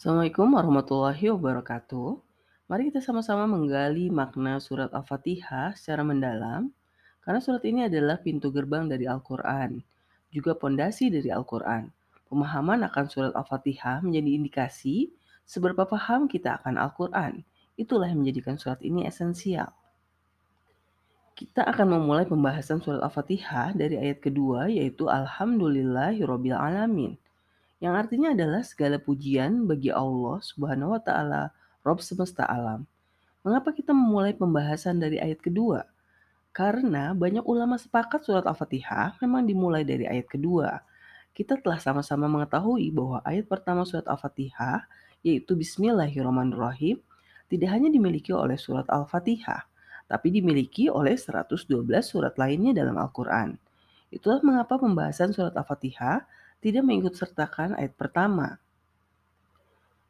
Assalamualaikum warahmatullahi wabarakatuh. Mari kita sama-sama menggali makna surat Al-Fatihah secara mendalam, karena surat ini adalah pintu gerbang dari Al-Quran, juga pondasi dari Al-Quran. Pemahaman akan surat Al-Fatihah menjadi indikasi seberapa paham kita akan Al-Quran. Itulah yang menjadikan surat ini esensial. Kita akan memulai pembahasan surat Al-Fatihah dari ayat kedua yaitu Alhamdulillahirobbil alamin yang artinya adalah segala pujian bagi Allah Subhanahu wa taala, Rob semesta alam. Mengapa kita memulai pembahasan dari ayat kedua? Karena banyak ulama sepakat surat Al-Fatihah memang dimulai dari ayat kedua. Kita telah sama-sama mengetahui bahwa ayat pertama surat Al-Fatihah yaitu Bismillahirrahmanirrahim tidak hanya dimiliki oleh surat Al-Fatihah, tapi dimiliki oleh 112 surat lainnya dalam Al-Quran. Itulah mengapa pembahasan surat Al-Fatihah tidak mengikut sertakan ayat pertama.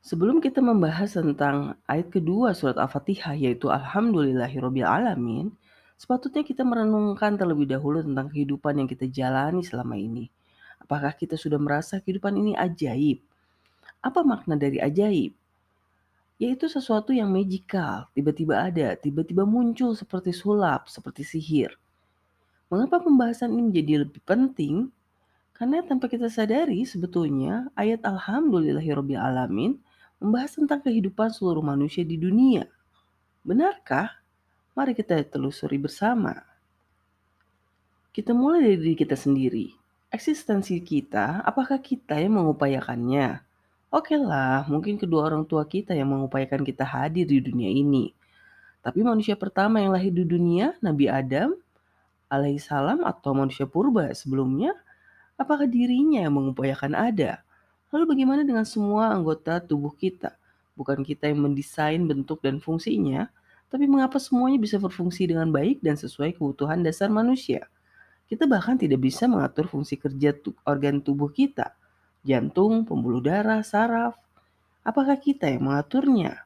Sebelum kita membahas tentang ayat kedua surat Al-Fatihah yaitu Alhamdulillahirobbil alamin, sepatutnya kita merenungkan terlebih dahulu tentang kehidupan yang kita jalani selama ini. Apakah kita sudah merasa kehidupan ini ajaib? Apa makna dari ajaib? Yaitu sesuatu yang magical, tiba-tiba ada, tiba-tiba muncul seperti sulap, seperti sihir. Mengapa pembahasan ini menjadi lebih penting? Karena tanpa kita sadari sebetulnya ayat Alhamdulillahirobbil alamin membahas tentang kehidupan seluruh manusia di dunia. Benarkah? Mari kita telusuri bersama. Kita mulai dari diri kita sendiri. Eksistensi kita, apakah kita yang mengupayakannya? Oke lah, mungkin kedua orang tua kita yang mengupayakan kita hadir di dunia ini. Tapi manusia pertama yang lahir di dunia, Nabi Adam, alaihissalam atau manusia purba sebelumnya, Apakah dirinya yang mengupayakan ada? Lalu bagaimana dengan semua anggota tubuh kita? Bukan kita yang mendesain bentuk dan fungsinya, tapi mengapa semuanya bisa berfungsi dengan baik dan sesuai kebutuhan dasar manusia? Kita bahkan tidak bisa mengatur fungsi kerja organ tubuh kita, jantung, pembuluh darah, saraf. Apakah kita yang mengaturnya?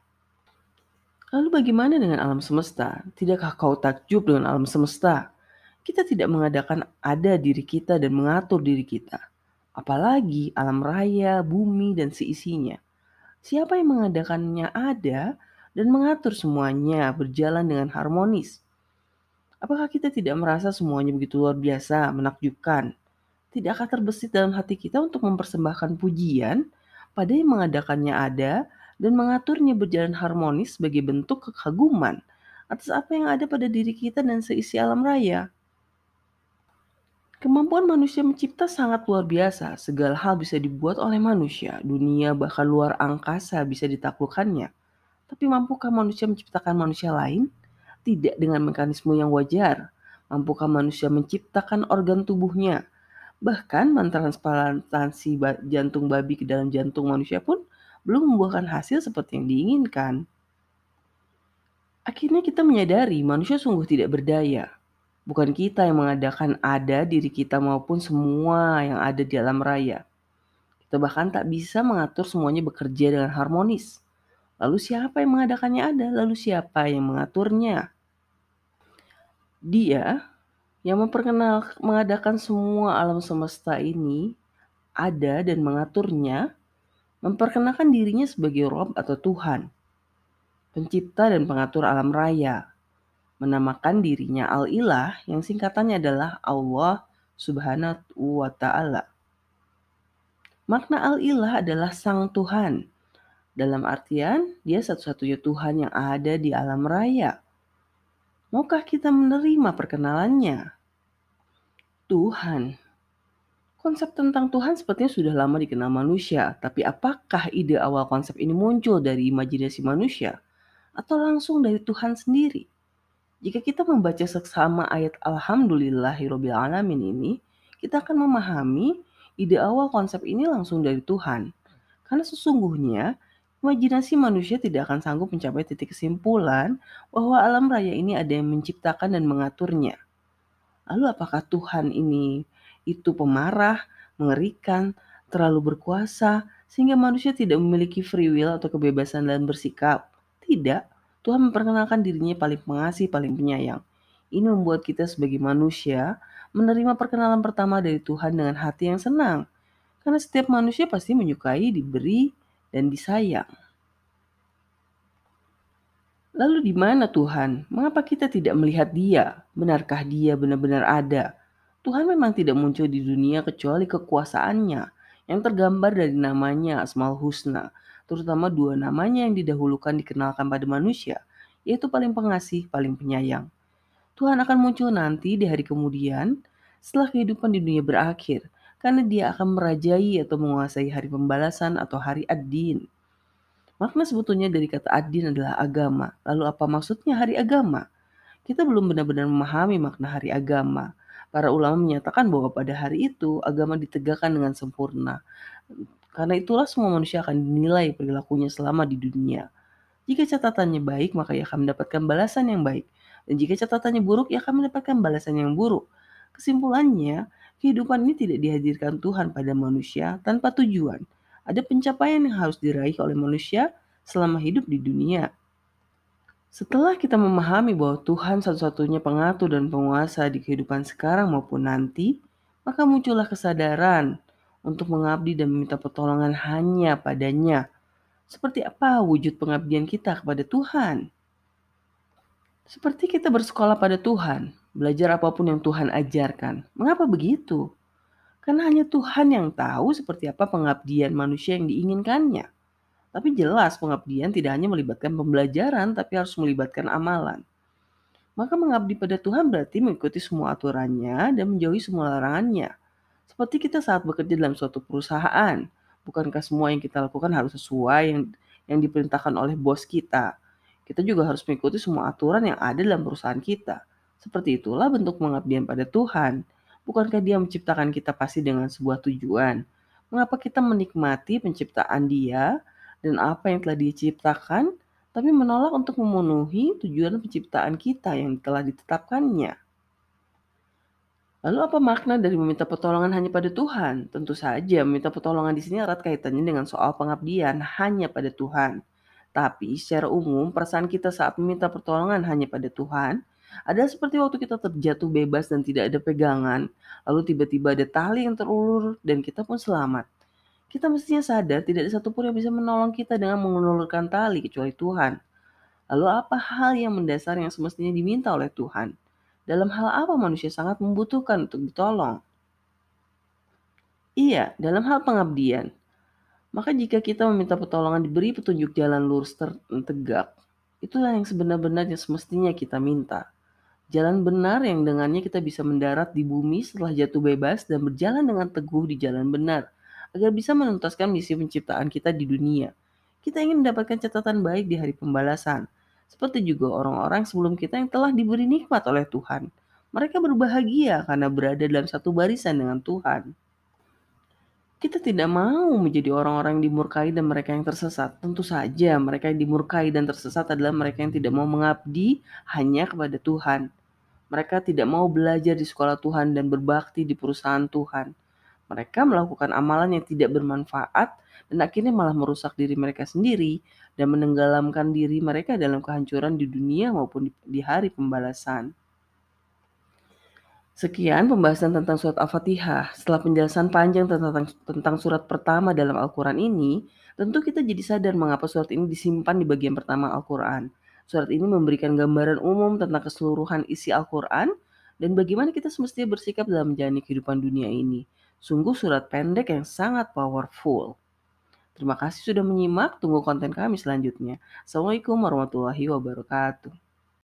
Lalu bagaimana dengan alam semesta? Tidakkah kau takjub dengan alam semesta? Kita tidak mengadakan ada diri kita dan mengatur diri kita. Apalagi alam raya, bumi, dan seisinya. Siapa yang mengadakannya ada dan mengatur semuanya berjalan dengan harmonis. Apakah kita tidak merasa semuanya begitu luar biasa, menakjubkan? Tidakkah terbesit dalam hati kita untuk mempersembahkan pujian pada yang mengadakannya ada dan mengaturnya berjalan harmonis sebagai bentuk kekaguman atas apa yang ada pada diri kita dan seisi alam raya? Kemampuan manusia mencipta sangat luar biasa. Segala hal bisa dibuat oleh manusia. Dunia bahkan luar angkasa bisa ditaklukkannya. Tapi mampukah manusia menciptakan manusia lain? Tidak dengan mekanisme yang wajar. Mampukah manusia menciptakan organ tubuhnya? Bahkan mentransplantasi jantung babi ke dalam jantung manusia pun belum membuahkan hasil seperti yang diinginkan. Akhirnya kita menyadari manusia sungguh tidak berdaya. Bukan kita yang mengadakan ada diri kita maupun semua yang ada di alam raya. Kita bahkan tak bisa mengatur semuanya bekerja dengan harmonis. Lalu siapa yang mengadakannya ada? Lalu siapa yang mengaturnya? Dia yang memperkenal mengadakan semua alam semesta ini ada dan mengaturnya, memperkenalkan dirinya sebagai Rob atau Tuhan, pencipta dan pengatur alam raya, menamakan dirinya Al-Ilah yang singkatannya adalah Allah Subhanahu wa taala. Makna Al-Ilah adalah Sang Tuhan. Dalam artian, dia satu-satunya Tuhan yang ada di alam raya. Maukah kita menerima perkenalannya? Tuhan. Konsep tentang Tuhan sepertinya sudah lama dikenal manusia, tapi apakah ide awal konsep ini muncul dari imajinasi manusia atau langsung dari Tuhan sendiri? Jika kita membaca seksama ayat Alhamdulillahirrohmanirrohim ini, kita akan memahami ide awal konsep ini langsung dari Tuhan. Karena sesungguhnya imajinasi manusia tidak akan sanggup mencapai titik kesimpulan bahwa alam raya ini ada yang menciptakan dan mengaturnya. Lalu apakah Tuhan ini itu pemarah, mengerikan, terlalu berkuasa, sehingga manusia tidak memiliki free will atau kebebasan dalam bersikap? Tidak. Tuhan memperkenalkan dirinya paling pengasih, paling penyayang. Ini membuat kita sebagai manusia menerima perkenalan pertama dari Tuhan dengan hati yang senang. Karena setiap manusia pasti menyukai, diberi, dan disayang. Lalu di mana Tuhan? Mengapa kita tidak melihat Dia? Benarkah Dia benar-benar ada? Tuhan memang tidak muncul di dunia kecuali kekuasaannya yang tergambar dari namanya Asmaul Husna, terutama dua namanya yang didahulukan dikenalkan pada manusia, yaitu paling pengasih, paling penyayang. Tuhan akan muncul nanti di hari kemudian setelah kehidupan di dunia berakhir, karena dia akan merajai atau menguasai hari pembalasan atau hari ad-din. Makna sebetulnya dari kata ad-din adalah agama. Lalu apa maksudnya hari agama? Kita belum benar-benar memahami makna hari agama. Para ulama menyatakan bahwa pada hari itu agama ditegakkan dengan sempurna. Karena itulah semua manusia akan dinilai perilakunya selama di dunia. Jika catatannya baik, maka ia akan mendapatkan balasan yang baik. Dan jika catatannya buruk, ia akan mendapatkan balasan yang buruk. Kesimpulannya, kehidupan ini tidak dihadirkan Tuhan pada manusia tanpa tujuan, ada pencapaian yang harus diraih oleh manusia selama hidup di dunia. Setelah kita memahami bahwa Tuhan satu-satunya pengatur dan penguasa di kehidupan sekarang maupun nanti, maka muncullah kesadaran untuk mengabdi dan meminta pertolongan hanya padanya. Seperti apa wujud pengabdian kita kepada Tuhan? Seperti kita bersekolah pada Tuhan, belajar apa pun yang Tuhan ajarkan. Mengapa begitu? Karena hanya Tuhan yang tahu seperti apa pengabdian manusia yang diinginkannya. Tapi jelas pengabdian tidak hanya melibatkan pembelajaran, tapi harus melibatkan amalan. Maka mengabdi pada Tuhan berarti mengikuti semua aturannya dan menjauhi semua larangannya. Seperti kita saat bekerja dalam suatu perusahaan, bukankah semua yang kita lakukan harus sesuai yang yang diperintahkan oleh bos kita? Kita juga harus mengikuti semua aturan yang ada dalam perusahaan kita. Seperti itulah bentuk pengabdian pada Tuhan. Bukankah dia menciptakan kita pasti dengan sebuah tujuan? Mengapa kita menikmati penciptaan dia dan apa yang telah diciptakan, tapi menolak untuk memenuhi tujuan penciptaan kita yang telah ditetapkannya? Lalu apa makna dari meminta pertolongan hanya pada Tuhan? Tentu saja meminta pertolongan di sini erat kaitannya dengan soal pengabdian hanya pada Tuhan. Tapi secara umum perasaan kita saat meminta pertolongan hanya pada Tuhan ada seperti waktu kita terjatuh bebas dan tidak ada pegangan, lalu tiba-tiba ada tali yang terulur dan kita pun selamat. Kita mestinya sadar tidak ada satupun yang bisa menolong kita dengan mengulurkan tali kecuali Tuhan. Lalu apa hal yang mendasar yang semestinya diminta oleh Tuhan? Dalam hal apa manusia sangat membutuhkan untuk ditolong? Iya, dalam hal pengabdian. Maka jika kita meminta pertolongan diberi petunjuk jalan lurus tegak, itulah yang sebenar-benarnya semestinya kita minta. Jalan benar yang dengannya kita bisa mendarat di bumi setelah jatuh bebas dan berjalan dengan teguh di jalan benar, agar bisa menuntaskan misi penciptaan kita di dunia. Kita ingin mendapatkan catatan baik di hari pembalasan, seperti juga orang-orang sebelum kita yang telah diberi nikmat oleh Tuhan. Mereka berbahagia karena berada dalam satu barisan dengan Tuhan. Kita tidak mau menjadi orang-orang yang dimurkai dan mereka yang tersesat. Tentu saja, mereka yang dimurkai dan tersesat adalah mereka yang tidak mau mengabdi hanya kepada Tuhan. Mereka tidak mau belajar di sekolah Tuhan dan berbakti di perusahaan Tuhan. Mereka melakukan amalan yang tidak bermanfaat dan akhirnya malah merusak diri mereka sendiri dan menenggelamkan diri mereka dalam kehancuran di dunia maupun di hari pembalasan. Sekian pembahasan tentang surat Al-Fatihah. Setelah penjelasan panjang tentang, tentang surat pertama dalam Al-Quran ini, tentu kita jadi sadar mengapa surat ini disimpan di bagian pertama Al-Quran. Surat ini memberikan gambaran umum tentang keseluruhan isi Al-Quran dan bagaimana kita semestinya bersikap dalam menjalani kehidupan dunia ini. Sungguh surat pendek yang sangat powerful. Terima kasih sudah menyimak. Tunggu konten kami selanjutnya. Assalamualaikum warahmatullahi wabarakatuh.